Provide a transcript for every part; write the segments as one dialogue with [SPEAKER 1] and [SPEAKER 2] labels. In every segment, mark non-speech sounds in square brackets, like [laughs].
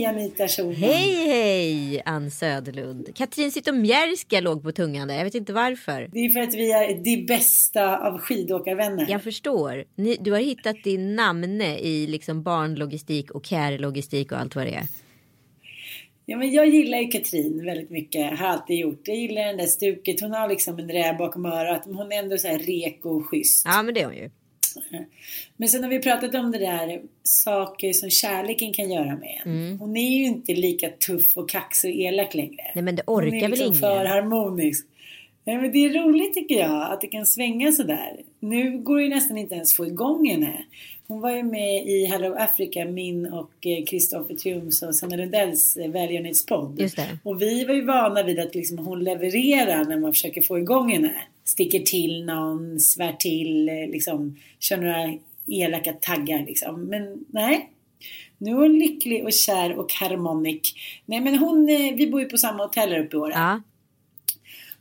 [SPEAKER 1] Hej, Anita Schulman.
[SPEAKER 2] Hej hej Ann Söderlund. Katrin Zytomierska låg på tungan där. Jag vet inte varför.
[SPEAKER 1] Det är för att vi är de bästa av skidåkarvänner.
[SPEAKER 2] Jag förstår. Ni, du har hittat din namne i liksom barnlogistik och care-logistik och allt vad det är.
[SPEAKER 1] Ja, men jag gillar ju Katrin väldigt mycket. Har alltid gjort. Jag gillar den där stuket. Hon har liksom en räv bakom örat. Men hon är ändå så här reko och schysst.
[SPEAKER 2] Ja men det är hon ju. [laughs]
[SPEAKER 1] Men sen har vi pratat om det där saker som kärleken kan göra med en.
[SPEAKER 2] Mm.
[SPEAKER 1] Hon är ju inte lika tuff och kaxig och elak längre.
[SPEAKER 2] Nej men det
[SPEAKER 1] Hon
[SPEAKER 2] orkar
[SPEAKER 1] är
[SPEAKER 2] väl
[SPEAKER 1] liksom
[SPEAKER 2] ingen.
[SPEAKER 1] för harmonisk. Nej, men det är roligt tycker jag att det kan svänga sådär. Nu går det ju nästan inte ens få igång henne. Hon var ju med i Hello Africa, min och eh, Kristoffer Triums och Sanna Lundells eh, välgörenhetspodd. Och vi var ju vana vid att liksom hon levererar när man försöker få igång henne. Sticker till någon, svär till, eh, liksom kör några elaka taggar liksom. Men nej. Nu är hon lycklig och kär och harmonik. Nej men hon, eh, vi bor ju på samma hotell här uppe i Åre.
[SPEAKER 2] Ja.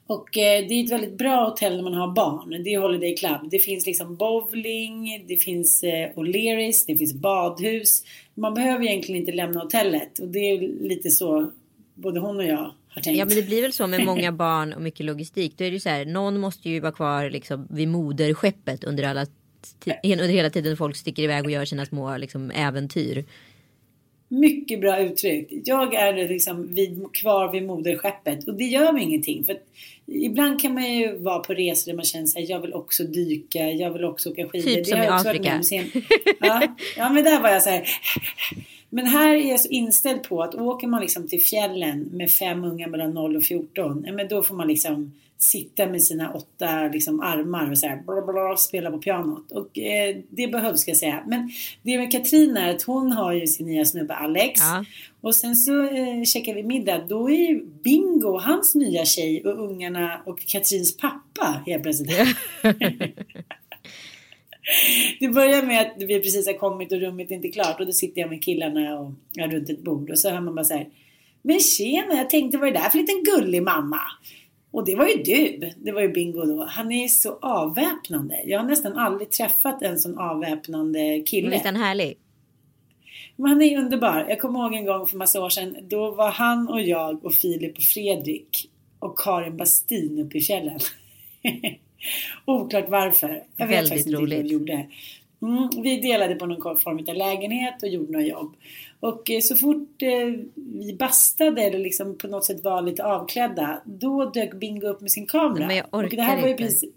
[SPEAKER 1] Och eh, det är ett väldigt bra hotell när man har barn. Det är Holiday Club. Det finns liksom bowling, det finns eh, O'Learys, det finns badhus. Man behöver egentligen inte lämna hotellet. Och det är lite så både hon och jag har tänkt.
[SPEAKER 2] ja men det blir väl så med många barn och mycket logistik. Då är det ju så här. Någon måste ju vara kvar liksom vid moderskeppet under alla under hela tiden folk sticker iväg och gör sina små liksom, äventyr.
[SPEAKER 1] Mycket bra uttryckt. Jag är liksom vid, kvar vid moderskeppet och det gör mig ingenting. För ibland kan man ju vara på resor där man känner sig jag vill också dyka, jag vill också åka skidor.
[SPEAKER 2] Typ
[SPEAKER 1] Det
[SPEAKER 2] som i Afrika.
[SPEAKER 1] sen. Ja, ja, men där var jag så här. Men här är jag så inställd på att åker man liksom till fjällen med fem unga mellan 0 och 14, ja, men då får man liksom sitta med sina åtta liksom, armar och så här, bla, bla, bla, spela på pianot. Och eh, det behövs ska jag säga. Men det med Katrin är att hon har ju sin nya snubbe Alex.
[SPEAKER 2] Ja.
[SPEAKER 1] Och sen så eh, käkar vi middag. Då är ju Bingo hans nya tjej och ungarna och Katrins pappa helt plötsligt. [laughs] [laughs] Det börjar med att vi precis har kommit och rummet är inte klart och då sitter jag med killarna och, ja, runt ett bord och så hör man bara så här. Men tjena, jag tänkte vad är det där för liten gullig mamma? Och det var ju du. Det var ju Bingo då. Han är så avväpnande. Jag har nästan aldrig träffat en sån avväpnande kille.
[SPEAKER 2] Visst är han härlig?
[SPEAKER 1] Men han är underbar. Jag kommer ihåg en gång för massa år sedan. Då var han och jag och Filip och Fredrik och Karin Bastin uppe i fjällen. [laughs] Oklart varför. Jag vet
[SPEAKER 2] Väldigt
[SPEAKER 1] faktiskt inte
[SPEAKER 2] roligt.
[SPEAKER 1] vi gjorde. Mm, vi delade på någon form av lägenhet och gjorde något jobb. Och eh, så fort eh, vi bastade eller liksom på något sätt var lite avklädda. Då dök Bingo upp med sin kamera.
[SPEAKER 2] Men jag orkar
[SPEAKER 1] och det här var ju
[SPEAKER 2] inte.
[SPEAKER 1] precis,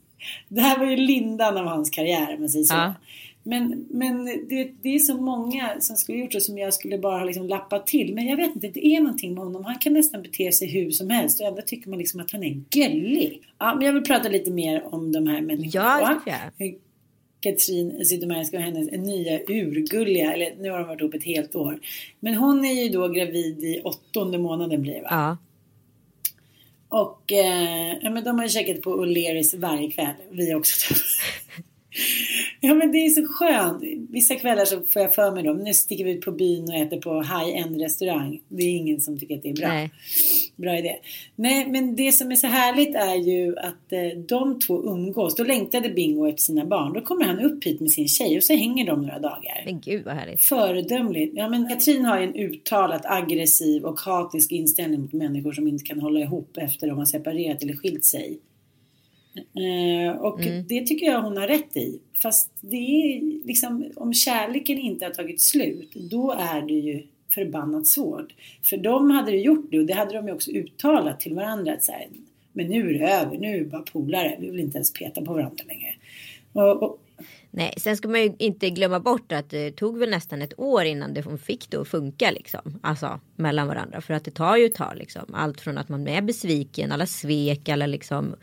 [SPEAKER 1] det här var ju lindan av hans karriär om man säger så.
[SPEAKER 2] Ja.
[SPEAKER 1] Men, men det, det är så många som skulle gjort det som jag skulle bara ha liksom lappat till. Men jag vet inte, det är någonting med honom. Han kan nästan bete sig hur som helst och ändå tycker man liksom att han är gullig. Ja, men jag vill prata lite mer om de här människorna.
[SPEAKER 2] Ja, det jag.
[SPEAKER 1] Katrin Zytomierska och hennes nya urgulliga, eller nu har de varit ihop ett helt år. Men hon är ju då gravid i åttonde månaden blir det va?
[SPEAKER 2] Ja.
[SPEAKER 1] Och eh, ja, men de har ju käkat på O'Learys varje kväll. Vi också. [laughs] [laughs] ja men det är så skönt. Vissa kvällar så får jag för mig då. Nu sticker vi ut på byn och äter på high-end restaurang. Det är ingen som tycker att det är bra.
[SPEAKER 2] Nej.
[SPEAKER 1] Bra idé. Nej men det som är så härligt är ju att eh, de två umgås. Då längtade Bingo efter sina barn. Då kommer han upp hit med sin tjej och så hänger de några dagar.
[SPEAKER 2] Men gud vad härligt.
[SPEAKER 1] Föredömligt. Ja, men Katrin har ju en uttalat aggressiv och hatisk inställning mot människor som inte kan hålla ihop efter de har separerat eller skilt sig. Eh, och det tycker jag hon har rätt i. Fast det är liksom, om kärleken inte har tagit slut, då är det ju förbannat svårt. För de hade det gjort det och det hade de ju också uttalat till varandra. Att så här, men nu är det över, nu är vi bara polare, vi vill inte ens peta på varandra längre. Och, och,
[SPEAKER 2] Nej, sen ska man ju inte glömma bort att det tog väl nästan ett år innan det fick det att funka liksom. Alltså mellan varandra. För att det tar ju ett tag liksom. Allt från att man är besviken, alla svek, alla liksom.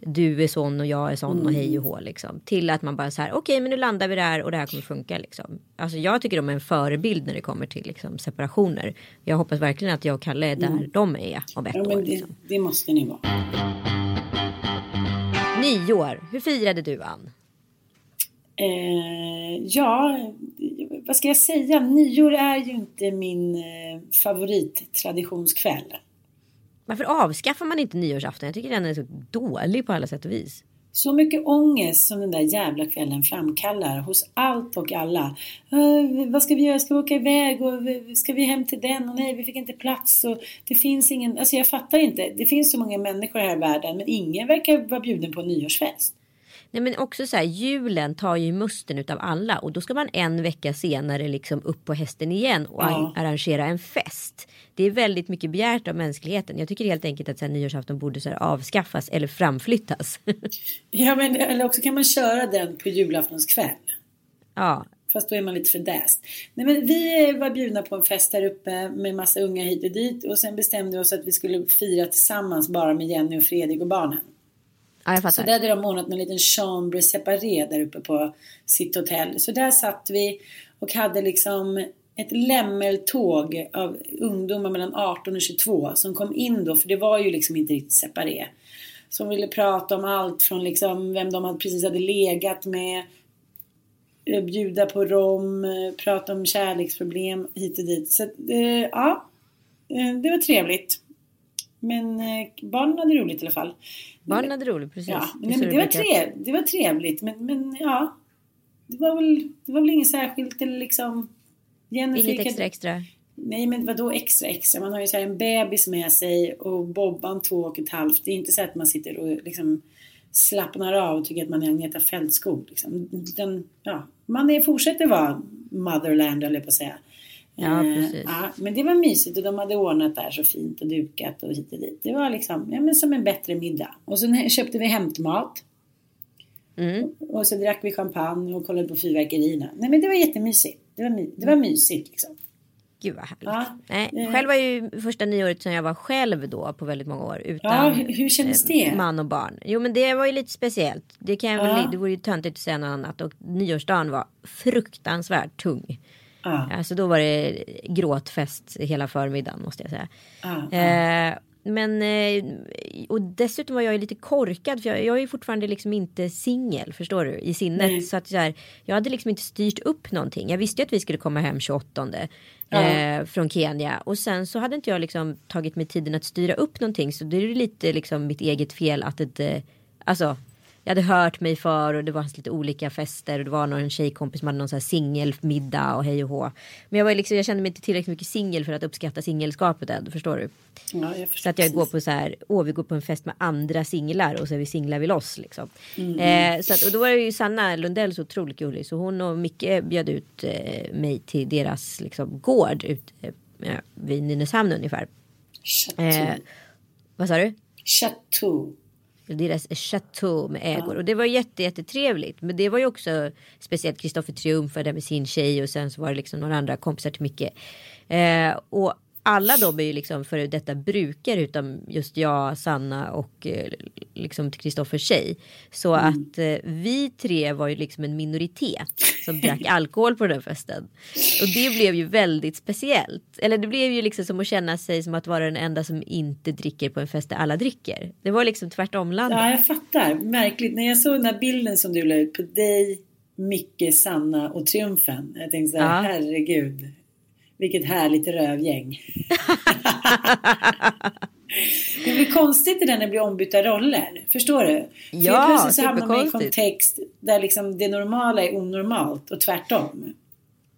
[SPEAKER 2] Du är sån och jag är sån och hej och hå liksom. Till att man bara så här, okej men nu landar vi där och det här kommer funka liksom. Alltså jag tycker de är en förebild när det kommer till liksom separationer. Jag hoppas verkligen att jag och Kalle är där de är om ett
[SPEAKER 1] ja,
[SPEAKER 2] år.
[SPEAKER 1] det,
[SPEAKER 2] Liksom.
[SPEAKER 1] det måste ni vara.
[SPEAKER 2] Nyår, hur firade du Ann?
[SPEAKER 1] Eh, ja, vad ska jag säga? Nyår är ju inte min eh, favorittradtionskväll.
[SPEAKER 2] Varför avskaffar man inte nyårsafton? Jag tycker den är så dålig på alla sätt och vis.
[SPEAKER 1] Så mycket ångest som den där jävla kvällen framkallar hos allt och alla. Eh, vad ska vi göra? Ska vi åka iväg? Och ska vi hem till den? Och nej, vi fick inte plats. Och det finns ingen... Alltså jag fattar inte. Det finns så många människor här i världen men ingen verkar vara bjuden på en nyårsfest.
[SPEAKER 2] Nej men också så här, julen tar ju musten utav alla och då ska man en vecka senare liksom upp på hästen igen och
[SPEAKER 1] Ja.
[SPEAKER 2] arrangera en fest. Det är väldigt mycket begärt av mänskligheten. Jag tycker helt enkelt att så här, nyårsafton borde så här, avskaffas eller framflyttas. [laughs]
[SPEAKER 1] Ja, men eller också kan man köra den på julaftonskväll.
[SPEAKER 2] ja,
[SPEAKER 1] Fast då är man lite fördäst. Nej men vi var bjudna på en fest här uppe med massa unga hit och dit. Och sen bestämde vi oss att vi skulle fira tillsammans bara med Jenny och Fredrik och barnen.
[SPEAKER 2] Ja jag
[SPEAKER 1] Så där hade de ordnat en liten chambre séparé där uppe på sitt hotell. Så där satt vi och hade liksom ett lämmeltåg av ungdomar mellan 18 och 22 som kom in då, för det var ju liksom inte riktigt separé. Som ville prata om allt från liksom vem de hade precis hade legat med, eh, bjuda på rom, eh, prata om kärleksproblem hit och dit. Så eh, ja, det var trevligt. Men eh, barnen hade roligt i alla fall.
[SPEAKER 2] Barnen hade roligt precis.
[SPEAKER 1] Ja, men det, var trev, det var trevligt. Men, men ja, det var väl, det var väl inget särskilt eller liksom... Jennifer
[SPEAKER 2] Inget
[SPEAKER 1] kan-
[SPEAKER 2] extra extra.
[SPEAKER 1] Nej, men vadå extra extra? Man har ju så här en bebis med sig och Bobban två och ett halvt. Det är inte så att man sitter och liksom slappnar av och tycker att man är Agneta Fältskog. Liksom. Den, ja, man är, fortsätter vara motherland, eller på att säga.
[SPEAKER 2] Ja,
[SPEAKER 1] Eh,
[SPEAKER 2] precis.
[SPEAKER 1] ja, men det var mysigt och de hade ordnat där så fint och dukat och hit och dit. Det var liksom ja, men som en bättre middag. Och sen [laughs] köpte vi hämtmat.
[SPEAKER 2] Mm.
[SPEAKER 1] Och så drack vi champagne och kollade på fyrverkerierna. Nej men det var jättemysigt. Det var, my- det var mysigt liksom.
[SPEAKER 2] Gud vad härligt.
[SPEAKER 1] Ja,
[SPEAKER 2] Nej,
[SPEAKER 1] eh.
[SPEAKER 2] själv var ju första nyåret som jag var själv då på väldigt många år. Utan
[SPEAKER 1] Ja, hur, kändes
[SPEAKER 2] eh,
[SPEAKER 1] det?
[SPEAKER 2] man och barn. Jo men det var ju lite speciellt. Det, kan jag väl,
[SPEAKER 1] Ja.
[SPEAKER 2] det vore ju töntigt att säga något annat. Och nyårsdagen var fruktansvärt tung.
[SPEAKER 1] Ja,
[SPEAKER 2] Alltså då var det gråtfest hela förmiddagen måste jag säga.
[SPEAKER 1] ja, ja.
[SPEAKER 2] Eh, men eh, och dessutom var jag ju lite korkad för jag, jag är ju fortfarande liksom inte singel förstår du i sinnet.
[SPEAKER 1] Nej.
[SPEAKER 2] Så att så här, jag hade liksom inte styrt upp någonting. Jag visste ju att vi skulle komma hem 28
[SPEAKER 1] Ja.
[SPEAKER 2] eh, från Kenya och sen så hade inte jag liksom tagit mig tiden att styra upp någonting så det är ju lite liksom mitt eget fel att det alltså jag hade hört mig för och det var lite olika fester och det var någon tjejkompis som hade någon singelmiddag och hej och hå. Men jag var liksom, jag kände mig inte tillräckligt mycket singel för att uppskatta singelskapet än, förstår du?
[SPEAKER 1] ja jag förstår
[SPEAKER 2] Så att jag går
[SPEAKER 1] precis.
[SPEAKER 2] på så här, åh vi går på en fest med andra singlar och så är vi singlar vid loss liksom.
[SPEAKER 1] Mm.
[SPEAKER 2] Eh, så att, och då var det ju Sanna Lundell så otroligt gullig så hon och Micke bjöd ut eh, mig till deras liksom, gård ut eh, vid Nynäshamn ungefär.
[SPEAKER 1] Chateau.
[SPEAKER 2] Eh, vad sa du?
[SPEAKER 1] Chateau.
[SPEAKER 2] Deras chateau med ägor. Och det var jätte, jättetrevligt. Men det var ju också speciellt Kristoffer Triumf där med sin tjej och sen så var det liksom några andra kompisar till Micke. Eh, och alla de är ju liksom före detta brukare utom just jag, Sanna och eh, liksom Kristoffers tjej. Så
[SPEAKER 1] Mm.
[SPEAKER 2] att eh, vi tre var ju liksom en minoritet som drack [laughs] alkohol på den festen. Och det blev ju väldigt speciellt. Eller det blev ju liksom som att känna sig som att vara den enda som inte dricker på en fest där alla dricker. Det var liksom tvärtom landet.
[SPEAKER 1] Ja, jag fattar. Märkligt. När jag såg den här bilden som du la ut på dig, Micke, Sanna och Triumfen. Jag tänkte så här,
[SPEAKER 2] Ja.
[SPEAKER 1] herregud. Vilket härligt rövgäng. [laughs] det blir konstigt det där när det blir ombytta roller. Förstår du? För
[SPEAKER 2] Ja,
[SPEAKER 1] helt plötsligt så hamnar man i en
[SPEAKER 2] superkonstigt.
[SPEAKER 1] kontext där liksom det normala är onormalt och tvärtom.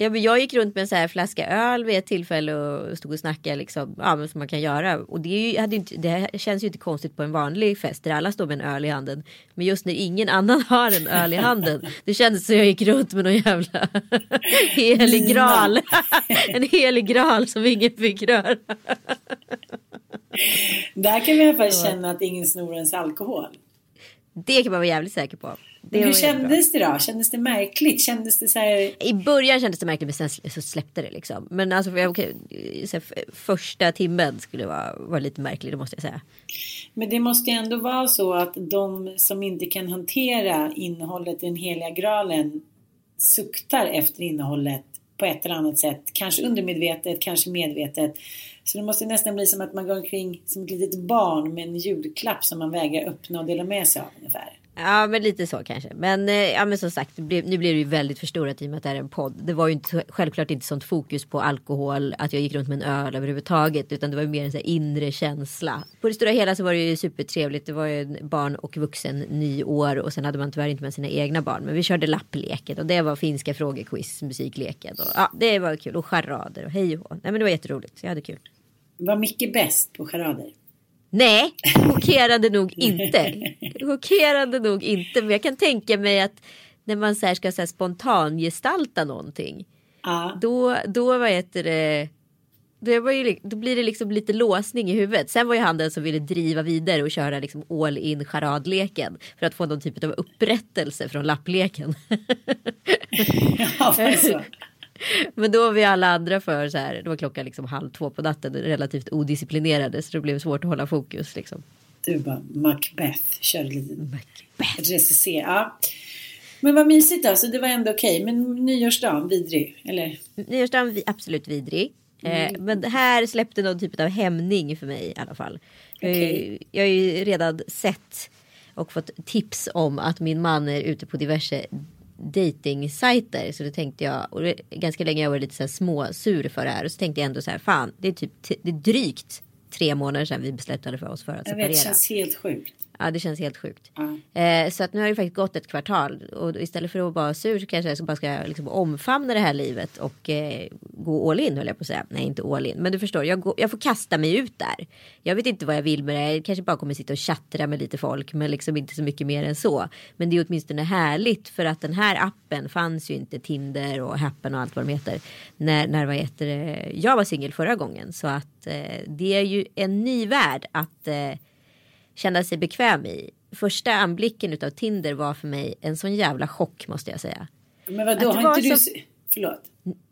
[SPEAKER 2] Ja, men jag gick runt med en så här flaska öl vid ett tillfälle och stod och snackade liksom, ja, men som man kan göra. Och det, ju, hade inte, det känns ju inte konstigt på en vanlig fest där alla står med en öl i handen. Men just när ingen annan [laughs] har en öl i handen. Det kändes som jag gick runt med någon jävla [laughs] helig graal. [laughs] en helig graal som ingen fick röra.
[SPEAKER 1] Där kan vi i alla fall känna att ingen snor ens alkohol.
[SPEAKER 2] Det kan man vara jävligt säker på. Det
[SPEAKER 1] Hur kändes det då? Kändes det märkligt? Kändes det så här...
[SPEAKER 2] I början kändes det märkligt men sen så släppte det liksom. Men alltså för jag, f- första timmen skulle vara, vara lite märklig, det måste jag säga.
[SPEAKER 1] Men det måste ju ändå vara så att de som inte kan hantera innehållet i den heliga graalen suktar efter innehållet på ett eller annat sätt. Kanske undermedvetet, kanske medvetet. Så det måste nästan bli som att man går omkring som ett litet barn med en julklapp som man vägrar öppna och dela med sig av ungefär.
[SPEAKER 2] Ja men lite så kanske. Men, eh, ja, men som sagt nu blev det ju väldigt förstorat i och med att det är en podd. Det var ju inte, självklart inte sånt fokus på alkohol, att jag gick runt med en öl överhuvudtaget. Utan det var ju mer en så här inre känsla. På det stora hela så var det ju supertrevligt. Det var ju barn och vuxen nyår och sen hade man tyvärr inte med sina egna barn. Men vi körde lappleken och det var finska frågequiz, musikleken. Och, ja det var kul och charader och hej och hå. Nej men det var jätteroligt. Jag hade kul.
[SPEAKER 1] Var Micke bäst på charader?
[SPEAKER 2] Nej, chockerande nog [laughs] inte. Chockerande nog inte. Men jag kan tänka mig att när man så här ska så här spontangestalta någonting.
[SPEAKER 1] Ja.
[SPEAKER 2] Då, då vad heter det. Det var ju, då blir det liksom lite låsning i huvudet. Sen var ju han den som ville driva vidare och köra liksom all in charadleken. För att få någon typ av upprättelse från lappleken. [laughs]
[SPEAKER 1] ja? [laughs]
[SPEAKER 2] Men då var vi alla andra för så här. Då var klockan liksom halv två på natten. Relativt odisciplinerade. Så det blev svårt att hålla fokus liksom.
[SPEAKER 1] Du bara Macbeth, körde lite recensera. Ja. Men vad mysigt då, så det var ändå okej. Men nyårsdagen, vidrig, eller?
[SPEAKER 2] Nyårsdagen absolut vidrig.
[SPEAKER 1] Mm.
[SPEAKER 2] Eh, men det här släppte någon typ av hämning för mig i alla fall. Eh, jag har ju redan sett och fått tips om att min man är ute på diverse datingsajter. Så då tänkte jag, och det, ganska länge jag varit lite så här småsur för det här. Och så tänkte jag ändå så här, fan det är typ det är drygt tre månader sedan vi beslutade för oss för att
[SPEAKER 1] Jag
[SPEAKER 2] separera.
[SPEAKER 1] vet, det känns helt sjukt.
[SPEAKER 2] Ja det känns helt sjukt.
[SPEAKER 1] Ja.
[SPEAKER 2] Eh, så att nu har det faktiskt gått ett kvartal och istället för att vara sur så kanske jag ska bara ska liksom omfamna det här livet och eh, gå all in höll jag på att säga. Nej inte all in men du förstår jag, går, jag får kasta mig ut där. Jag vet inte vad jag vill med det. Jag kanske bara kommer sitta och chattra med lite folk men liksom inte så mycket mer än så. Men det är åtminstone härligt för att den här appen fanns ju inte Tinder och Happen och allt vad de heter. När, när vad heter jag var singel förra gången så att eh, det är ju en ny värld att eh, känna sig bekväm i. Första anblicken utav Tinder var för mig en sån jävla chock måste jag säga.
[SPEAKER 1] Men vadå, har inte du...
[SPEAKER 2] så-
[SPEAKER 1] s- Förlåt.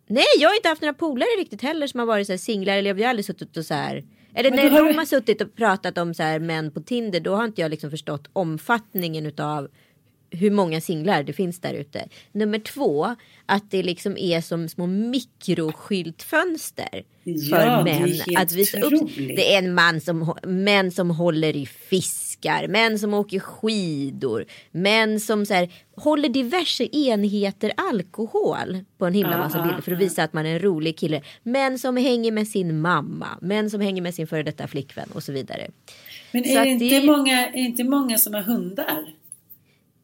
[SPEAKER 2] Nej, jag har inte haft några polare riktigt heller som har varit så här singlar eller jag har aldrig suttit och så här. Eller
[SPEAKER 1] Men
[SPEAKER 2] när
[SPEAKER 1] har
[SPEAKER 2] de
[SPEAKER 1] du-
[SPEAKER 2] har suttit och pratat om så här män på Tinder då har inte jag liksom förstått omfattningen utav hur många singlar det finns där ute. Nummer två, att det liksom är som små mikroskyltfönster
[SPEAKER 1] Ja,
[SPEAKER 2] för män. Att visa upp. Det är en man som, män som håller i fiskar, män som åker skidor, män som så här, håller diverse enheter alkohol på en himla massa bilder för att visa att man är en rolig kille. Män som hänger med sin mamma, män som hänger med sin före detta flickvän och så vidare.
[SPEAKER 1] Men
[SPEAKER 2] Så
[SPEAKER 1] är
[SPEAKER 2] att
[SPEAKER 1] det, inte
[SPEAKER 2] det-
[SPEAKER 1] många, är inte många som har hundar?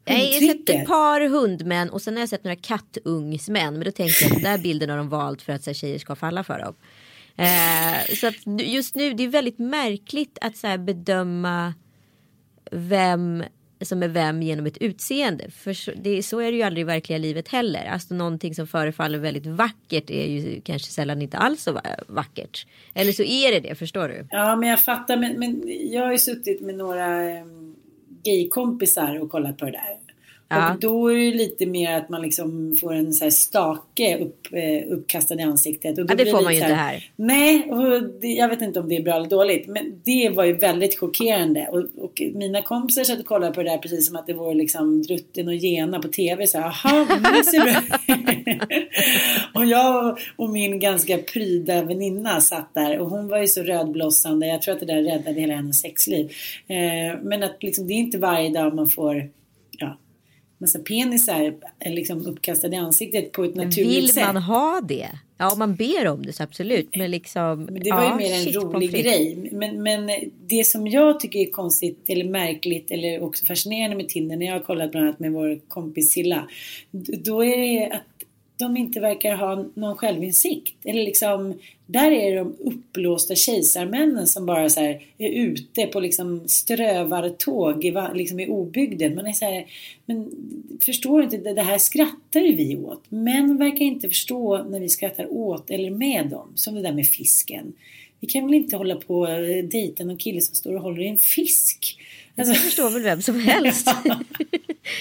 [SPEAKER 2] Jag har sett ett par hundmän och sen har jag sett några kattungsmän. Men då tänkte jag att den där bilden har de valt för att så här, tjejer ska falla för dem. Eh, så att nu- just nu det är väldigt märkligt att så här, bedöma vem som är vem genom ett utseende. För så, det, så är det ju aldrig i verkliga livet heller. Alltså någonting som förefaller väldigt vackert är ju kanske sällan inte alls så va- vackert. Eller så är det det, förstår du?
[SPEAKER 1] Ja, men jag fattar. Men, men jag har ju suttit med några eh, gaykompisar och kollat på det där.
[SPEAKER 2] Ja.
[SPEAKER 1] Och då är det lite mer att man liksom får en så här stake upp, eh, uppkastad i ansiktet. Och då
[SPEAKER 2] Ja, det får man ju inte här.
[SPEAKER 1] Nej, och det, jag vet inte om det är bra eller dåligt. Men det var ju väldigt chockerande. Och, och mina kompisar satt och kollade på det där precis som att det vore liksom Drutten och Gena på tv. Så här, jaha, det ser bra [laughs] Och jag och min ganska pryda väninna satt där. Och hon var ju så rödblossande. Jag tror att det där räddade hela hennes sexliv. Eh, men att liksom, det är inte varje dag man får massa penisar liksom uppkastade i ansiktet på ett naturligt
[SPEAKER 2] Vill
[SPEAKER 1] sätt.
[SPEAKER 2] man ha det? Ja om man ber om det så absolut. Men liksom.
[SPEAKER 1] Men det var
[SPEAKER 2] ja,
[SPEAKER 1] ju mer en
[SPEAKER 2] shit,
[SPEAKER 1] rolig grej. Men, men det som jag tycker är konstigt eller märkligt eller också fascinerande med Tinder när jag har kollat bland annat med vår kompis Silla. Då är det att de inte verkar ha någon självinsikt. Eller liksom, där är de uppblåsta kejsarmännen som bara så här är ute på liksom strövartåg i, liksom i obygden. Man är så här, men förstår inte, det, det här skrattar ju vi åt. Män verkar inte förstå när vi skrattar åt eller med dem. Som det där med fisken. Vi kan väl inte hålla på och eh, dejta någon kille som står och håller i en fisk. Alltså,
[SPEAKER 2] Det förstår väl vem som helst. [laughs]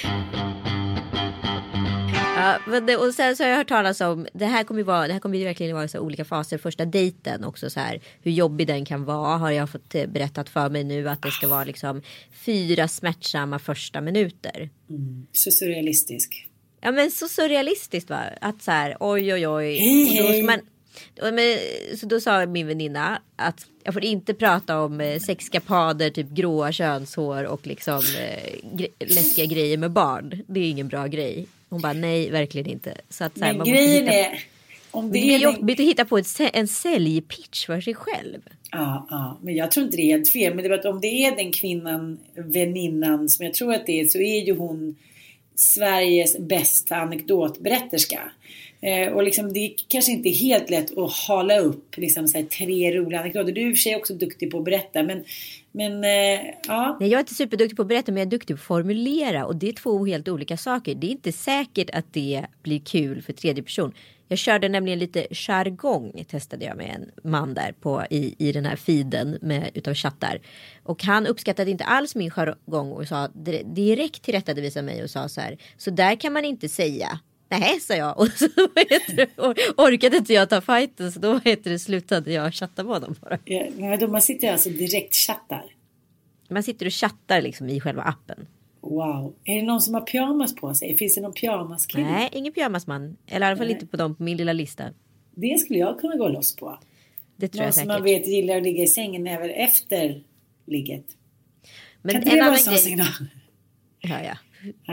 [SPEAKER 2] [laughs] Ja, men och sen så har jag hört talas om, det här kommer ju vara, det här kommer ju verkligen vara så olika faser. Första dejten också så här, hur jobbig den kan vara har jag fått eh, berättat för mig nu att det ska vara liksom fyra smärtsamma första minuter.
[SPEAKER 1] så surrealistisk.
[SPEAKER 2] Ja men så surrealistiskt va? Att så här oj oj oj.
[SPEAKER 1] Hej, hej.
[SPEAKER 2] men, så då sa min väninna att jag får inte prata om eh, sexkapader, typ gråa könshår och liksom eh, gre- läskiga grejer med barn. Det är ingen bra grej. Hon bara nej verkligen inte. Så att, så här,
[SPEAKER 1] Men
[SPEAKER 2] man måste
[SPEAKER 1] grejen
[SPEAKER 2] hitta,
[SPEAKER 1] är, om det
[SPEAKER 2] det är
[SPEAKER 1] är
[SPEAKER 2] jobbigt att hitta på ett, en säljpitch för sig själv.
[SPEAKER 1] Ja, ja, men jag tror inte det är helt fel. Men det att om det är den kvinnan, väninnan som jag tror att det är, så är ju hon Sveriges bästa anekdotberätterska. Eh, och liksom, det är kanske inte helt lätt att hala upp liksom, så här, tre roliga anekdoter. Du är i och för sig också duktig på att berätta. Men, men eh, ja.
[SPEAKER 2] Nej, jag är inte superduktig på att berätta men jag är duktig på att formulera och det är två helt olika saker. Det är inte säkert att det blir kul för tredje person. Jag körde nämligen lite jargong testade jag med en man där på i, i den här feeden med utav chattar. Och han uppskattade inte alls min jargong och sa direkt tillrättavisade mig och sa så här. Så där kan man inte säga. Nej, sa jag. Och så [laughs] det, or- orkade inte jag ta fighten så då heter det, slutade jag chatta med honom bara.
[SPEAKER 1] Ja, men då man sitter alltså direkt chattar.
[SPEAKER 2] Man sitter och chattar liksom i själva appen.
[SPEAKER 1] Wow. Är det någon som har pyjamas på sig? Finns det någon pyjamaskille?
[SPEAKER 2] Nej, ingen pyjamasman. Eller i alla fall inte på dem på min lilla lista.
[SPEAKER 1] Det skulle jag kunna gå loss på.
[SPEAKER 2] Det tror
[SPEAKER 1] Någon
[SPEAKER 2] jag
[SPEAKER 1] som
[SPEAKER 2] säkert.
[SPEAKER 1] man vet gillar att ligga i sängen även efter ligget.
[SPEAKER 2] Men
[SPEAKER 1] kan inte
[SPEAKER 2] en
[SPEAKER 1] det vara en sån signal?
[SPEAKER 2] Ja, ja.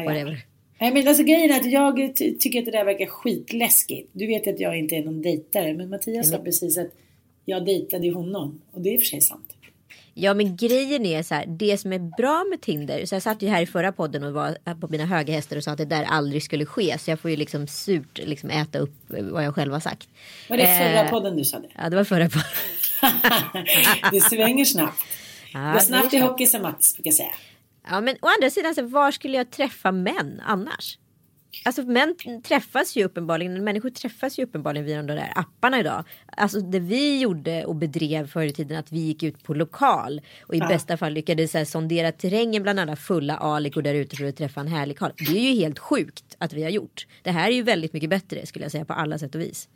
[SPEAKER 2] Whatever.
[SPEAKER 1] Nej men alltså grejen är att jag ty- tycker att det där verkar skitläskigt. Du vet att jag inte är någon dejtare men Mattias sa precis att jag dejtade honom. Och det är i och för sig sant.
[SPEAKER 2] Ja men grejen är så här. Det som är bra med Tinder. Så jag satt ju här i förra podden och var på mina höga hästar och sa att det där aldrig skulle ske. Så jag får ju liksom surt liksom äta upp vad jag själv har sagt.
[SPEAKER 1] Var det förra
[SPEAKER 2] Eh,
[SPEAKER 1] podden du sa det?
[SPEAKER 2] Ja det var förra podden. [laughs]
[SPEAKER 1] det svänger snabbt.
[SPEAKER 2] Ja,
[SPEAKER 1] det var snabbt i
[SPEAKER 2] är
[SPEAKER 1] hockey som Mats brukar säga.
[SPEAKER 2] Ja men å andra sidan så var skulle jag träffa män annars? Alltså män träffas ju uppenbarligen, människor träffas ju uppenbarligen via de där apparna idag. Alltså det vi gjorde och bedrev förr i tiden att vi gick ut på lokal och i
[SPEAKER 1] Ja.
[SPEAKER 2] bästa fall lyckades så här, sondera terrängen bland alla fulla alikor där ute för att träffa en härlig karl. Det är ju helt sjukt att vi har gjort. Det här är ju väldigt mycket bättre skulle jag säga på alla sätt och vis.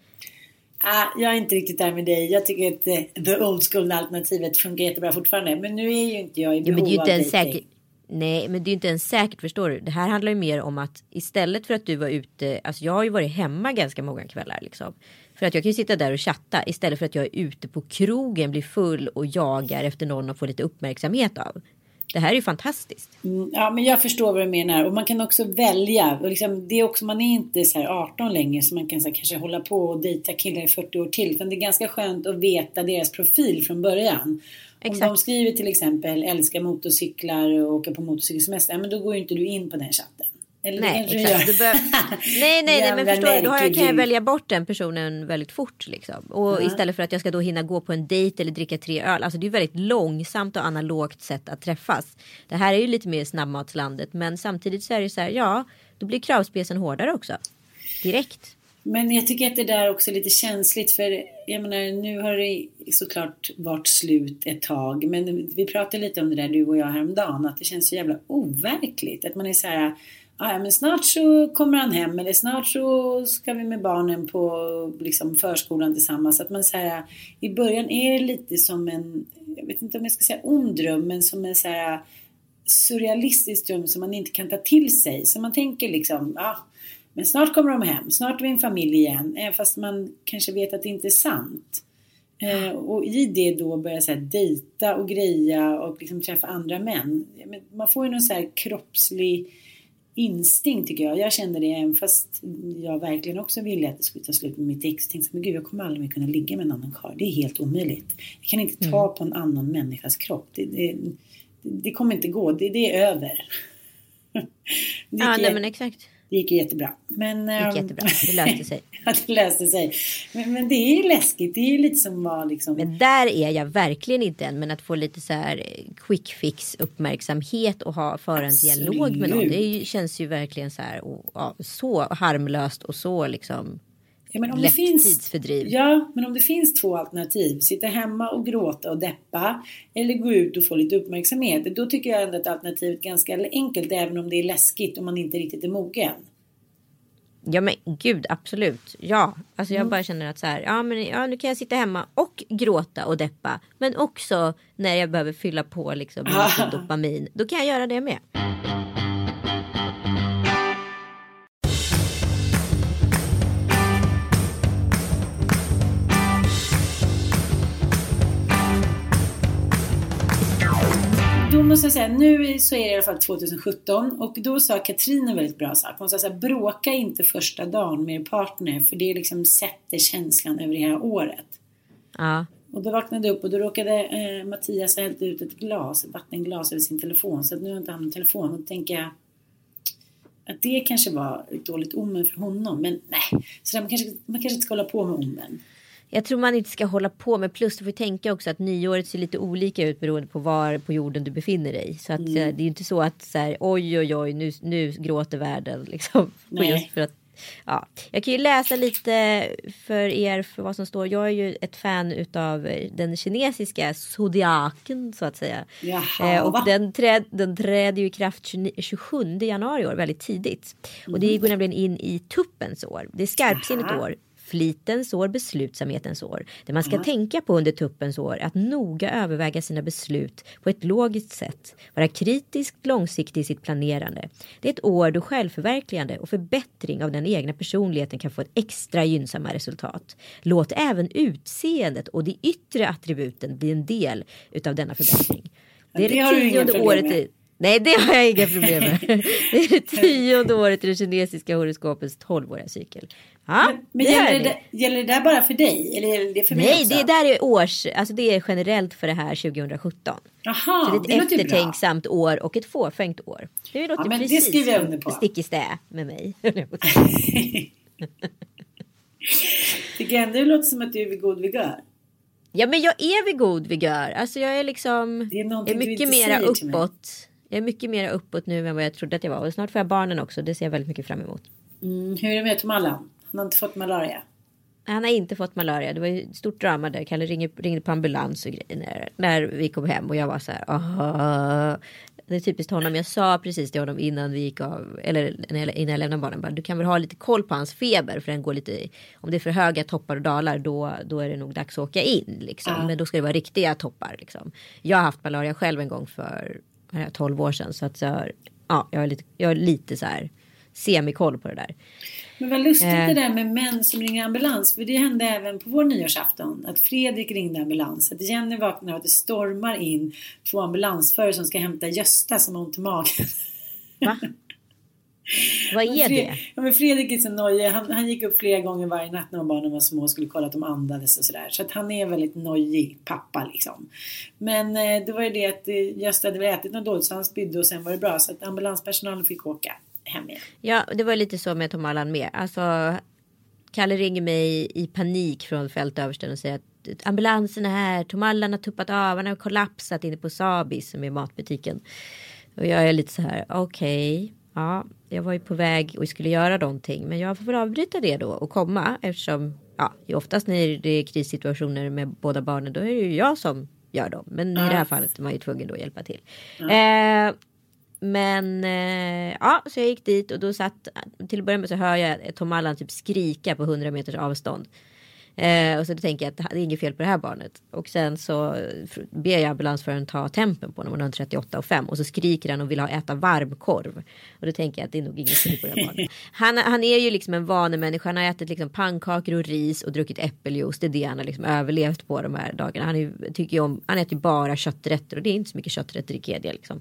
[SPEAKER 1] Ah, jag är inte riktigt där med dig. Jag tycker att eh, the old school alternativet funkar jättebra fortfarande. Men nu är ju inte jag i
[SPEAKER 2] Jo,
[SPEAKER 1] behov
[SPEAKER 2] men det är ju
[SPEAKER 1] av
[SPEAKER 2] inte ens
[SPEAKER 1] dejting.
[SPEAKER 2] Nej, men det är ju inte ens säkert förstår du. Det här handlar ju mer om att istället för att du var ute, alltså jag har ju varit hemma ganska många kvällar liksom. För att jag kan ju sitta där och chatta istället för att jag är ute på krogen, blir full och jagar efter någon att få lite uppmärksamhet av. Det här är ju fantastiskt.
[SPEAKER 1] Mm, Ja, men jag förstår vad du menar. Och man kan också välja. Och liksom, det är också, man är inte så här 18 längre så man kan så här, kanske hålla på och dejta killar i 40 år till. Utan det är ganska skönt att veta deras profil från början.
[SPEAKER 2] Exakt.
[SPEAKER 1] Om de skriver till exempel älskar motorcyklar och åker på motorcykelsemester. Men då går ju inte du in på den chatten. Eller
[SPEAKER 2] Nej, exakt. Du bör... [laughs] nej, nej, nej, men förstår du, då jag, kan jag välja bort den personen väldigt fort liksom. Och istället för att jag ska då hinna gå på en dejt eller dricka tre öl. Alltså det är väldigt långsamt och analogt sätt att träffas. Det här är ju lite mer snabbmatslandet, men samtidigt så är det så här, ja, då blir kravspecen hårdare också. Direkt.
[SPEAKER 1] Men jag tycker att det där också är lite känsligt för jag menar nu har det såklart varit slut ett tag. Men vi pratade lite om det där du och jag häromdagen att det känns så jävla overkligt. Att man är så här ah, ja men snart så kommer han hem eller snart så ska vi med barnen på liksom, förskolan tillsammans. Att man så här, I början är det lite som en, jag vet inte om jag ska säga ond dröm, men som en så här surrealistisk dröm som man inte kan ta till sig. Så man tänker liksom, ja men snart kommer de hem, snart är vi en familj igen. Även fast man kanske vet att det inte är sant. Eh, och i det då börja så här, dejta och greja och liksom träffa andra män. Man får ju någon så här kroppslig instinkt tycker jag. Jag kände det även fast jag verkligen också ville att det skulle ta slut med mitt ex. Jag tänkte men gud jag kommer aldrig mer kunna ligga med en annan karl. Det är helt omöjligt. Jag kan inte ta mm. på en annan människas kropp. Det, det, det kommer inte gå. Det, det är över. [laughs]
[SPEAKER 2] Det ja, nej, men exakt.
[SPEAKER 1] Det gick jättebra. Men,
[SPEAKER 2] det gick
[SPEAKER 1] ehm,
[SPEAKER 2] jättebra. Det löste sig. [laughs]
[SPEAKER 1] ja, det löste sig. Men, men, det är ju läskigt. Det är ju lite som var liksom.
[SPEAKER 2] Men där är jag verkligen inte än. Men att få lite så här quick fix uppmärksamhet och ha föra en dialog med någon. Det känns ju verkligen så här och, så harmlöst och så liksom
[SPEAKER 1] Ja, men om Lätt det finns, tidsfördriv. Ja, men om det finns två alternativ, sitta hemma och gråta och deppa eller gå ut och få lite uppmärksamhet. Då tycker jag ändå att alternativet är ganska enkelt även om det är läskigt och man inte riktigt är mogen.
[SPEAKER 2] Ja men gud absolut. Ja, alltså jag mm. bara känner att så här, ja men ja, nu kan jag sitta hemma och gråta och deppa. Men också när jag behöver fylla på liksom med dopamin. Då kan jag göra det med.
[SPEAKER 1] Då måste jag säga, nu så är det i alla fall 2017 och då sa Katrin en väldigt bra sak. Hon sa så här, bråka inte första dagen med er partner för det liksom sätter känslan över hela året.
[SPEAKER 2] Ja.
[SPEAKER 1] Och då vaknade jag upp och då råkade eh, Mattias ha hällt ut ett glas, ett vattenglas över sin telefon. Så att nu har inte han någon telefon. Och då tänker jag att det kanske var ett dåligt omen för honom. Men nej, så där, man, kanske, man kanske inte ska hålla på med omen.
[SPEAKER 2] Jag tror man inte ska hålla på med plus du får tänka också att nyåret ser lite olika ut beroende på var på jorden du befinner dig. Så att mm. Eh, det är ju inte så att så här, oj oj oj nu, nu gråter världen [laughs] liksom. Just för att, ja. Jag kan ju läsa lite för er för vad som står. Jag är ju ett fan utav den kinesiska zodiaken så att säga.
[SPEAKER 1] Jaha,
[SPEAKER 2] eh, och den, träd, den träder ju i kraft 27 januari år väldigt tidigt. Mm. Och det går nämligen in i tuppens år. Det är skarpsinnigt år flitens år, beslutsamhetens år. Det man ska mm. tänka på under tuppens år är att noga överväga sina beslut på ett logiskt sätt. Vara kritiskt långsiktig i sitt planerande. Det är ett år då självförverkligande och förbättring av den egna personligheten kan få ett extra gynnsamma resultat. Låt även utseendet och de yttre attributen bli en del utav denna förbättring.
[SPEAKER 1] Det är det, det tionde året i
[SPEAKER 2] Nej, det har jag inga problem med. [laughs] Det är det tionde året i det kinesiska horoskopets tolvåriga cykel. Ja,
[SPEAKER 1] men, men det gäller, det, gäller det där bara för dig? Eller gäller det för mig
[SPEAKER 2] Nej,
[SPEAKER 1] också?
[SPEAKER 2] det där är års, alltså det är generellt för det här 2017.
[SPEAKER 1] Jaha,
[SPEAKER 2] så det är ett det eftertänksamt bra. år och ett fåfängt år.
[SPEAKER 1] Det låter ja, men precis det skriver jag under på.
[SPEAKER 2] stick i stä med mig. [laughs] [laughs]
[SPEAKER 1] Tycker ändå det låter som att du är vid god vigör.
[SPEAKER 2] Ja men jag är vid god vigör. Alltså jag är liksom.
[SPEAKER 1] Det är,
[SPEAKER 2] är mycket mera uppåt. Jag är mycket mer uppåt nu än vad jag trodde att jag var. Och snart får jag barnen också. Det ser jag väldigt mycket fram emot.
[SPEAKER 1] Mm, hur är det med Tom Allan? Han har inte fått malaria?
[SPEAKER 2] Han har inte fått malaria. Det var ett stort drama där. Kalle ringde, ringde på ambulans och grejer när, när vi kom hem. Och jag var så här. Aha. Det är typiskt honom. Jag sa precis till honom innan vi gick av. Eller innan jag lämnade barnen. Bara, du kan väl ha lite koll på hans feber. För den går lite. Om det är för höga toppar och dalar. Då, då är det nog dags att åka in. Liksom. Ja. Men då ska det vara riktiga toppar. Liksom. Jag har haft malaria själv en gång för 12 år sedan. Så att jag, ja, jag, har lite, jag lite så här semikoll på det där.
[SPEAKER 1] Men vad lustigt eh. det där med män som ringer ambulans. För det hände även på vår nyårsafton. Att Fredrik ringde ambulans. Att Jenny vaknar och att det stormar in två ambulansförare som ska hämta Gösta som har ont i magen.
[SPEAKER 2] Va? Vad är det?
[SPEAKER 1] Ja, men Fredrik är så nojig. Han, han gick upp flera gånger varje natt när barnen var små och skulle kolla att de andades och sådär. Så att han är väldigt nojig pappa liksom. Men eh, det var ju det att eh, Gösta hade väl ätit något dåligt så han spydde och sen var det bra. Så att ambulanspersonalen fick åka hem igen.
[SPEAKER 2] Ja, det var lite så med Tom Allan med. Alltså, Kalle ringer mig i panik från fältöversten och säger att ambulansen är här. Tom Allan har tuppat av. Han har kollapsat inne på Sabis som är matbutiken. Och jag är lite så här, okej. Okay ja, jag var ju på väg och skulle göra någonting. Men jag får väl avbryta det då och komma eftersom ja, oftast när det är krissituationer med båda barnen då är det ju jag som gör dem. Men ja. i det här fallet var man ju tvungen då att hjälpa till. Ja. Eh, men eh, ja, så jag gick dit och då satt till att börja med så hör jag Tom Allan typ skrika på 100 meters avstånd. Eh, och så då tänker jag att det är inget fel på det här barnet. Och sen så ber jag ambulansföraren ta tempen på honom. Han har 38 och 5 och så skriker han och vill ha äta varmkorv. Och då tänker jag att det är nog inget fel på det här barnet. [laughs] Han, han är ju liksom en vanemänniska. Han har ätit liksom pannkakor och ris och druckit äppeljuice. Det är det han har liksom överlevt på de här dagarna. Han, är, tycker om, han äter ju bara kötträtter och det är inte så mycket kötträtter i kedja liksom.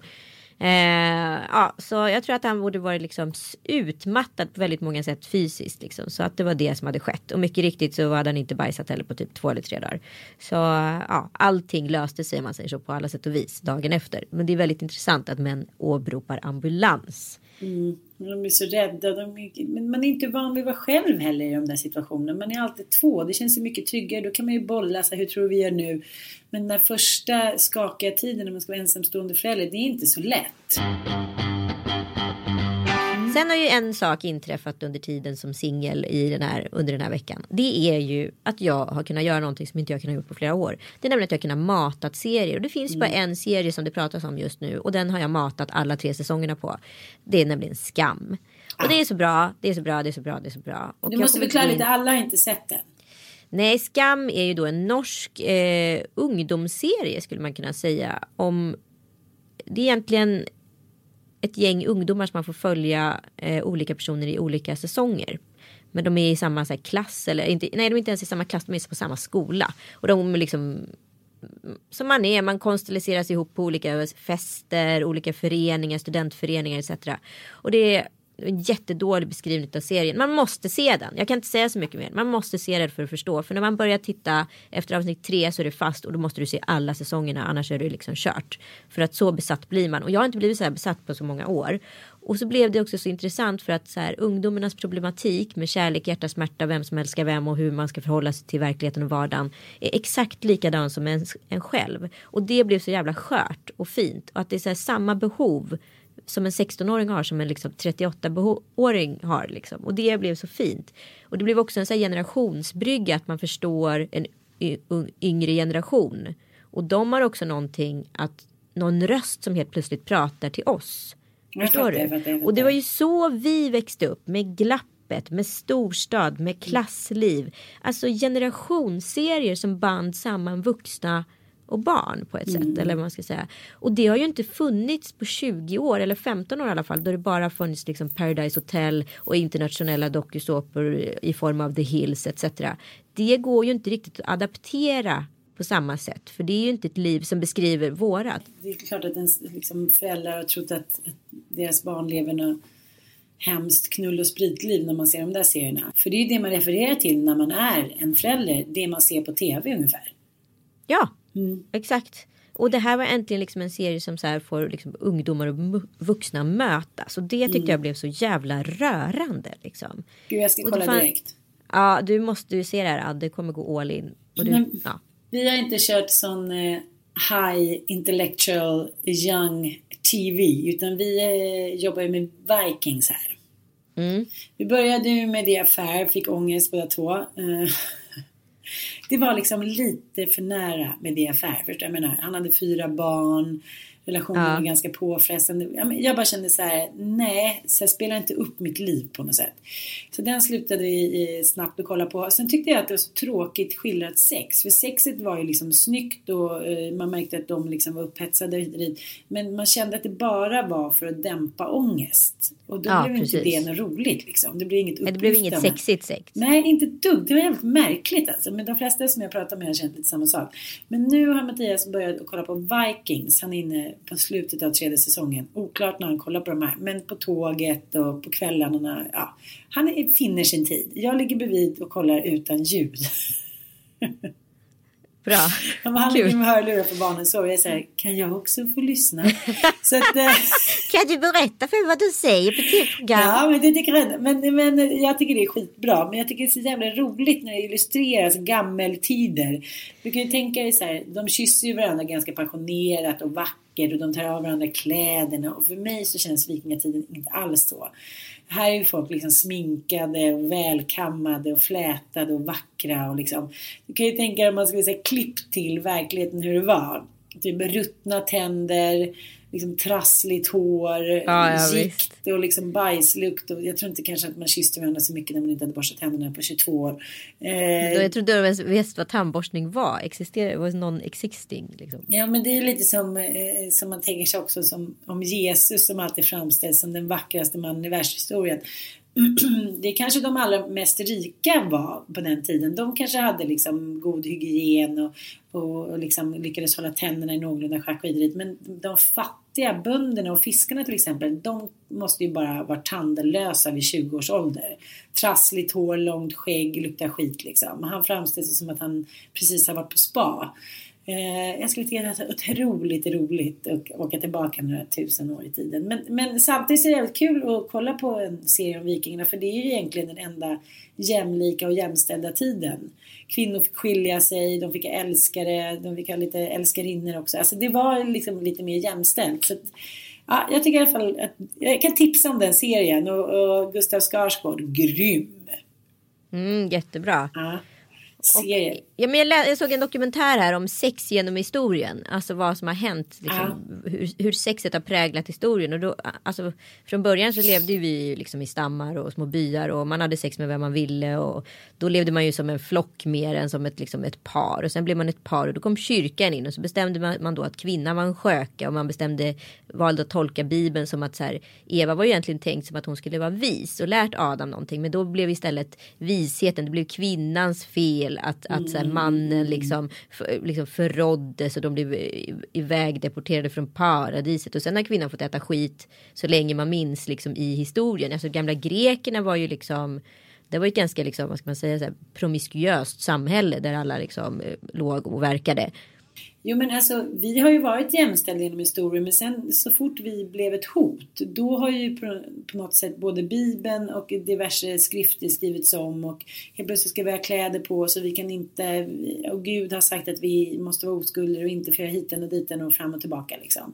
[SPEAKER 2] Eh, ja, så jag tror att han borde varit liksom utmattad på väldigt många sätt fysiskt. Liksom, så att det var det som hade skett. Och mycket riktigt så hade han inte bajsat heller på typ två eller tre dagar. Så ja, allting löste sig om man säger så på alla sätt och vis dagen efter. Men det är väldigt intressant att män åberopar ambulans.
[SPEAKER 1] Mm. De är så rädda. De är, men man är inte van vid att vara själv heller i de där situationerna. Man är alltid två. Det känns ju mycket tryggare. Då kan man ju bolla. Så här, hur tror vi gör nu? Men den första skakiga tiden när man ska vara ensamstående förälder. Det är inte så lätt.
[SPEAKER 2] Sen har ju en sak inträffat under tiden som singel under den här veckan. Det är ju att jag har kunnat göra någonting som inte jag kunnat gjort på flera år. Det är nämligen att jag har kunnat matat serier. Och det finns mm. bara en serie som det pratas om just nu. Och den har jag matat alla tre säsongerna på. Det är nämligen Skam. Och det är så bra, det är så bra, det är så bra, det är så bra. Och
[SPEAKER 1] du måste förklara lite, alla har inte sett den.
[SPEAKER 2] Nej, Skam är ju då en norsk eh, ungdomsserie skulle man kunna säga. Om det är egentligen ett gäng ungdomar som man får följa eh, olika personer i olika säsonger. Men de är i samma så här, klass eller inte, nej de är inte ens i samma klass, de är på samma skola. Och de liksom som man är, man konstelleras ihop på olika fester, olika föreningar, studentföreningar etc. Och det är en jättedålig beskrivning av serien. Man måste se den. Jag kan inte säga så mycket mer. Man måste se den för att förstå. För när man börjar titta efter avsnitt tre så är det fast och då måste du se alla säsongerna. Annars är det liksom kört. För att så besatt blir man. Och jag har inte blivit så här besatt på så många år. Och så blev det också så intressant för att så här, ungdomarnas problematik med kärlek, hjärta, smärta, vem som älskar vem och hur man ska förhålla sig till verkligheten och vardagen är exakt likadan som en, en själv. Och det blev så jävla skört och fint. Och att det är så här, samma behov som en 16-åring har som en liksom 38-åring har. Liksom. Och det blev så fint. Och det blev också en så generationsbrygga att man förstår en yngre generation. Och de har också någonting att någon röst som helt plötsligt pratar till oss. Förstår du? Och det var ju så vi växte upp med glappet, med storstad, med klassliv. Alltså generationsserier som band samman vuxna och barn på ett mm. sätt. Eller vad man ska säga. Och det har ju inte funnits på 20 år eller 15 år i alla fall. Då det bara funnits liksom Paradise Hotel och internationella dokusåpor i form av The Hills etc. Det går ju inte riktigt att adaptera på samma sätt. För det är ju inte ett liv som beskriver vårat.
[SPEAKER 1] Det är klart att ens liksom, föräldrar har trott att, att deras barn lever något hemskt knull och spritliv när man ser de där serierna. För det är ju det man refererar till när man är en förälder. Det man ser på tv ungefär.
[SPEAKER 2] Ja, Mm. Exakt. Och det här var äntligen liksom en serie som så här får liksom ungdomar och vuxna mötas. Och det tyckte mm. jag blev så jävla rörande. Liksom.
[SPEAKER 1] Gud, jag ska kolla fan... direkt.
[SPEAKER 2] Ja, du måste ju se det här. Det kommer gå all in. Du, Men, ja.
[SPEAKER 1] Vi har inte kört sån eh, high intellectual young TV. Utan vi eh, jobbar ju med Vikings här. Mm. Vi började ju med det affär, fick ångest båda två. Eh, det var liksom lite för nära med det affär. Förstår jag menar? Han hade fyra barn relationen ja. var ganska påfrestande. Jag bara kände så här, nej, så jag spelar inte upp mitt liv på något sätt. Så den slutade vi snabbt att kolla på. Sen tyckte jag att det var så tråkigt skildrat sex. För sexet var ju liksom snyggt och eh, man märkte att de liksom var upphetsade Men man kände att det bara var för att dämpa ångest. Och då ja, blev precis. inte det något roligt liksom. Det blev inget
[SPEAKER 2] Det blev inget sexigt sex.
[SPEAKER 1] Nej, inte dugg. Det var jävligt märkligt alltså. Men de flesta som jag pratar med har känt lite samma sak. Men nu har Mattias börjat kolla på Vikings. Han är inne på slutet av tredje säsongen. Oklart när han kollar på de här. Men på tåget och på kvällarna. Ja, han finner sin tid. Jag ligger bredvid och kollar utan ljud. [laughs]
[SPEAKER 2] Bra.
[SPEAKER 1] Ja, han ligger med hörlurar på barnen så jag säger kan jag också få lyssna? [laughs] så att, eh,
[SPEAKER 2] Kan du berätta för mig vad du säger på tv-program?
[SPEAKER 1] Ja, men det tycker jag, men, men jag tycker det är skitbra. Men jag tycker det är så jävla roligt när det illustreras gammeltider. Du kan ju tänka dig så här, de kysser ju varandra ganska passionerat och vackert och de tar av varandra kläderna. Och för mig så känns vikingatiden inte alls så. Här är ju folk liksom sminkade och välkammade och flätade och vackra och liksom. Du kan ju tänka dig om man skulle säga klipp till verkligheten hur det var. Typ ruttna tänder, liksom trassligt hår,
[SPEAKER 2] Ja, ja,
[SPEAKER 1] gikt och liksom bajslukt. Och jag tror inte kanske att man kysste varandra så mycket när man inte hade borstat tänderna på 22 år. Eh,
[SPEAKER 2] Jag trodde du visste vad tandborstning var. Existerar, was non-existing liksom.
[SPEAKER 1] Ja men det är lite som, eh, som man tänker sig också som om Jesus som alltid framställs som den vackraste mannen i världshistorien. [clears throat] Det är kanske de allra mest rika var på den tiden. De kanske hade liksom god hygien och, och, och liksom lyckades hålla tänderna i någorlunda schack och. Men de fattiga bönderna och fiskarna till exempel, de måste ju bara vara tandlösa vid 20 års ålder. Trassligt hår, långt skägg, luktar skit liksom. Han framställs ju som att han precis har varit på spa. Eh, jag skulle tycka att det är otroligt roligt att åka tillbaka några tusen år i tiden. Men, men samtidigt är det väldigt kul att kolla på en serie om vikingarna för det är ju egentligen den enda jämlika och jämställda tiden. Kvinnor fick skilja sig, de fick älskare, de fick ha lite älskarinnor också. Alltså det var liksom lite mer jämställt. Så att, ja, jag tycker i alla fall att jag kan tipsa om den serien och, och Gustav Skarsgård, grym!
[SPEAKER 2] Mm, jättebra.
[SPEAKER 1] Ja, serie.
[SPEAKER 2] Ja, men jag, lä- jag såg en dokumentär här om sex genom historien. Alltså vad som har hänt. Liksom, hur, hur sexet har präglat historien. Och då, alltså, från början så levde vi liksom i stammar och små byar. Och man hade sex med vem man ville. Och då levde man ju som en flock mer än som ett, liksom, ett par. Och sen blev man ett par och då kom kyrkan in. Och så bestämde man, man då att kvinnan var en sköka. Och man bestämde, valde att tolka bibeln som att så här, Eva var ju egentligen tänkt som att hon skulle vara vis. Och lärt Adam någonting. Men då blev istället visheten, det blev kvinnans fel. Att, att så här, Mm. mannen liksom, för, liksom förråddes och de blev ivägdeporterade iväg deporterade från paradiset. Och sen har kvinnan fått äta skit så länge man minns liksom i historien. Alltså gamla grekerna var ju liksom det var ju ett ganska liksom, vad ska man säga, så här, promiskuöst samhälle där alla liksom eh, låg och verkade.
[SPEAKER 1] Jo men alltså vi har ju varit jämställda genom historien men sen så fort vi blev ett hot då har ju på, på något sätt både bibeln och diverse skrifter skrivits om och helt plötsligt ska vi ha kläder på oss och vi kan inte och Gud har sagt att vi måste vara oskulder och inte föra göra hiten och diten och fram och tillbaka liksom.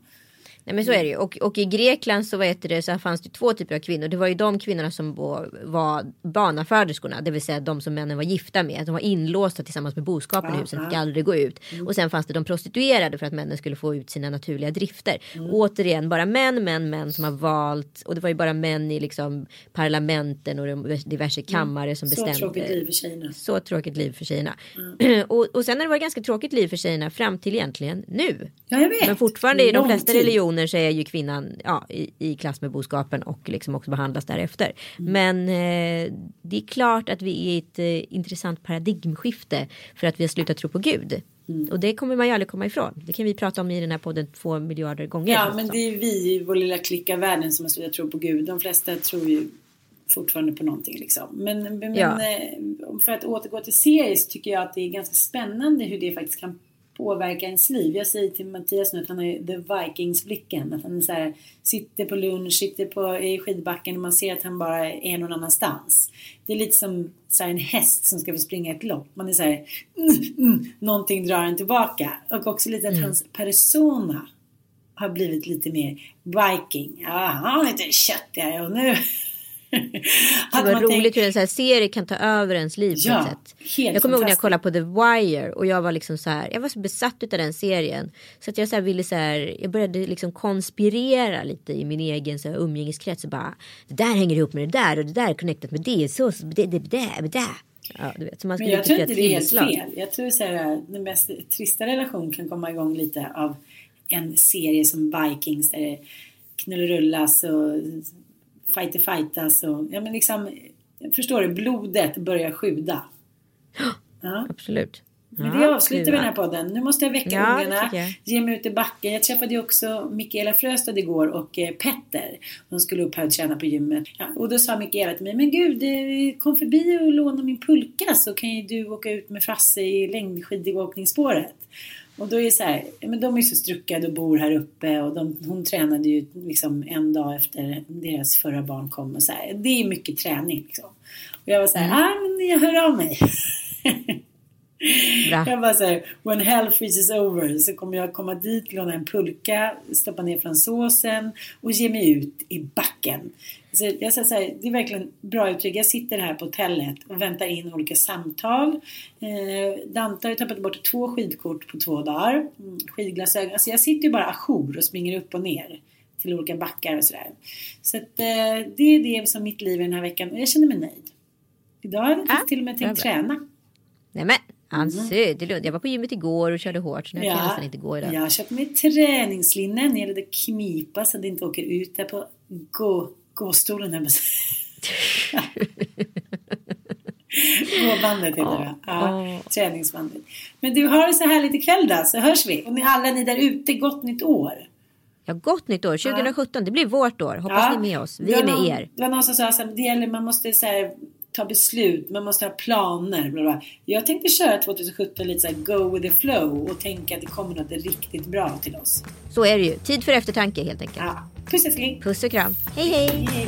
[SPEAKER 2] Nej men så är det ju. Och, och i Grekland så, vad heter det, så fanns det två typer av kvinnor. Det var ju de kvinnorna som var, barnaföderskorna. Det vill säga de som männen var gifta med. De var inlåsta tillsammans med boskapen i huset.
[SPEAKER 1] ja.
[SPEAKER 2] Fick aldrig gå ut. Och sen fanns det de prostituerade för att männen skulle få ut sina naturliga drifter. Återigen bara män, män, män som har valt. Och det var ju bara män i liksom parlamenten och de diverse kammare som
[SPEAKER 1] Så
[SPEAKER 2] bestämde.
[SPEAKER 1] tråkigt liv för tjejerna.
[SPEAKER 2] Så tråkigt liv för tjejerna. [clears throat] och, och sen har det varit ganska tråkigt liv för tjejerna fram till egentligen nu.
[SPEAKER 1] Ja jag vet.
[SPEAKER 2] Men fortfarande i de flesta
[SPEAKER 1] tid.
[SPEAKER 2] Religioner så är ju kvinnan ja, i, i klass med boskapen och liksom också behandlas därefter.
[SPEAKER 1] Mm.
[SPEAKER 2] Men eh, det är klart att vi är i ett eh, intressant paradigmskifte för att vi har slutat tro på Gud.
[SPEAKER 1] Mm.
[SPEAKER 2] Och det kommer man ju aldrig komma ifrån. Det kan vi prata om i den här podden två miljarder gånger.
[SPEAKER 1] Ja men det är vi i vår lilla klick av världen som har slutat tro på Gud. De flesta tror ju fortfarande på någonting liksom. Men, men
[SPEAKER 2] Ja.
[SPEAKER 1] eh, för att återgå till serier så tycker jag att det är ganska spännande hur det faktiskt kan påverka ens liv. Jag säger till Mattias nu att han har the Vikings-blicken. Att han så här, sitter på lunch, sitter på, i skidbacken och man ser att han bara är någon annanstans. Det är lite som så här, en häst som ska få springa ett lopp. Man är så här, mm, mm, någonting drar en tillbaka. Och också lite att hans persona har blivit lite mer viking. Ja, han är lite köttigare och nu... [laughs]
[SPEAKER 2] Det var roligt
[SPEAKER 1] tänkt-
[SPEAKER 2] hur en sån här serie kan ta över ens liv
[SPEAKER 1] Ja,
[SPEAKER 2] på ett sätt. jag kommer ihåg när jag kollade på The Wire och jag var liksom så här. Jag var så besatt av den serien. Så att jag så här ville så här. Jag började liksom konspirera lite i min egen så här, umgängeskrets. Och bara, det där hänger ihop med det där och det där är connectat med det. Så, så det, det, det, det, det. Ja, du vet. Så man
[SPEAKER 1] Men jag tror inte det är helt fel. Jag tror så här, den mest trista relation kan komma igång lite av en serie som Vikings där det knullerullas och fighter fightas och ja men liksom förstår du blodet börjar sjuda. Ja.
[SPEAKER 2] Absolut.
[SPEAKER 1] Men
[SPEAKER 2] Ja,
[SPEAKER 1] det avslutar vi den här podden. Nu måste jag väcka
[SPEAKER 2] Ja,
[SPEAKER 1] ungarna, ge mig ut i backen. Jag träffade ju också Mikaela Fröstad igår och eh, Petter. De skulle upp här och träna på gymmet. Ja, och då sa Mikaela till mig, men gud, eh, kom förbi och låna min pulka så kan ju du åka ut med Frasse i längdskidåkningsspåret. Och då är det så här, men de är så struckade och bor här uppe och de, hon tränade ju liksom en dag efter deras förra barn kom och så här. Det är mycket träning liksom. Och jag var så här,
[SPEAKER 2] Mm.
[SPEAKER 1] ah, men jag hör av mig.
[SPEAKER 2] Bra.
[SPEAKER 1] Jag bara säger, when hell freezes over så kommer jag komma dit, låna en pulka, stoppa ner fransosen och ge mig ut i backen. Så jag säger så här, det är verkligen bra uttryck. Jag sitter här på hotellet och väntar in olika samtal. Eh, Dante har ju tappat bort två skidkort på två dagar. Mm, skidglasögon. Alltså jag sitter ju bara ajour och springer upp och ner till olika backar och sådär. Så att, eh, det är det som mitt liv är den här veckan och jag känner mig nöjd. Idag har jag
[SPEAKER 2] Ja,
[SPEAKER 1] till och med tänkt träna.
[SPEAKER 2] Nej men Ann Söderlund. Jag var på gymmet igår och körde hårt. Så nu kan jag nästan inte gå idag.
[SPEAKER 1] Jag har köpt mig träningslinne. När det knipa så att det inte åker ut där på gå, gåstolen. Här. [laughs] Gåbandet heter det va? Ja, träningsbandet. Men du har det så härligt ikväll då, så hörs vi. Och ni alla ni där ute, gott nytt år.
[SPEAKER 2] Ja, gott nytt år. 2017. Det blir vårt år. Hoppas
[SPEAKER 1] Ja.
[SPEAKER 2] ni är med oss. Vi är med
[SPEAKER 1] någon,
[SPEAKER 2] er.
[SPEAKER 1] Det var någon som sa att det gäller, man måste så här, ta beslut, man måste ha planer. Bla bla. Jag tänkte köra 2017 lite så go with the flow och tänka att det kommer något riktigt bra till oss.
[SPEAKER 2] Så är det ju. Tid för eftertanke helt enkelt.
[SPEAKER 1] Ja. Puss älskling!
[SPEAKER 2] Puss och kram. Hej hej.
[SPEAKER 1] Hej.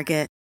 [SPEAKER 3] Target.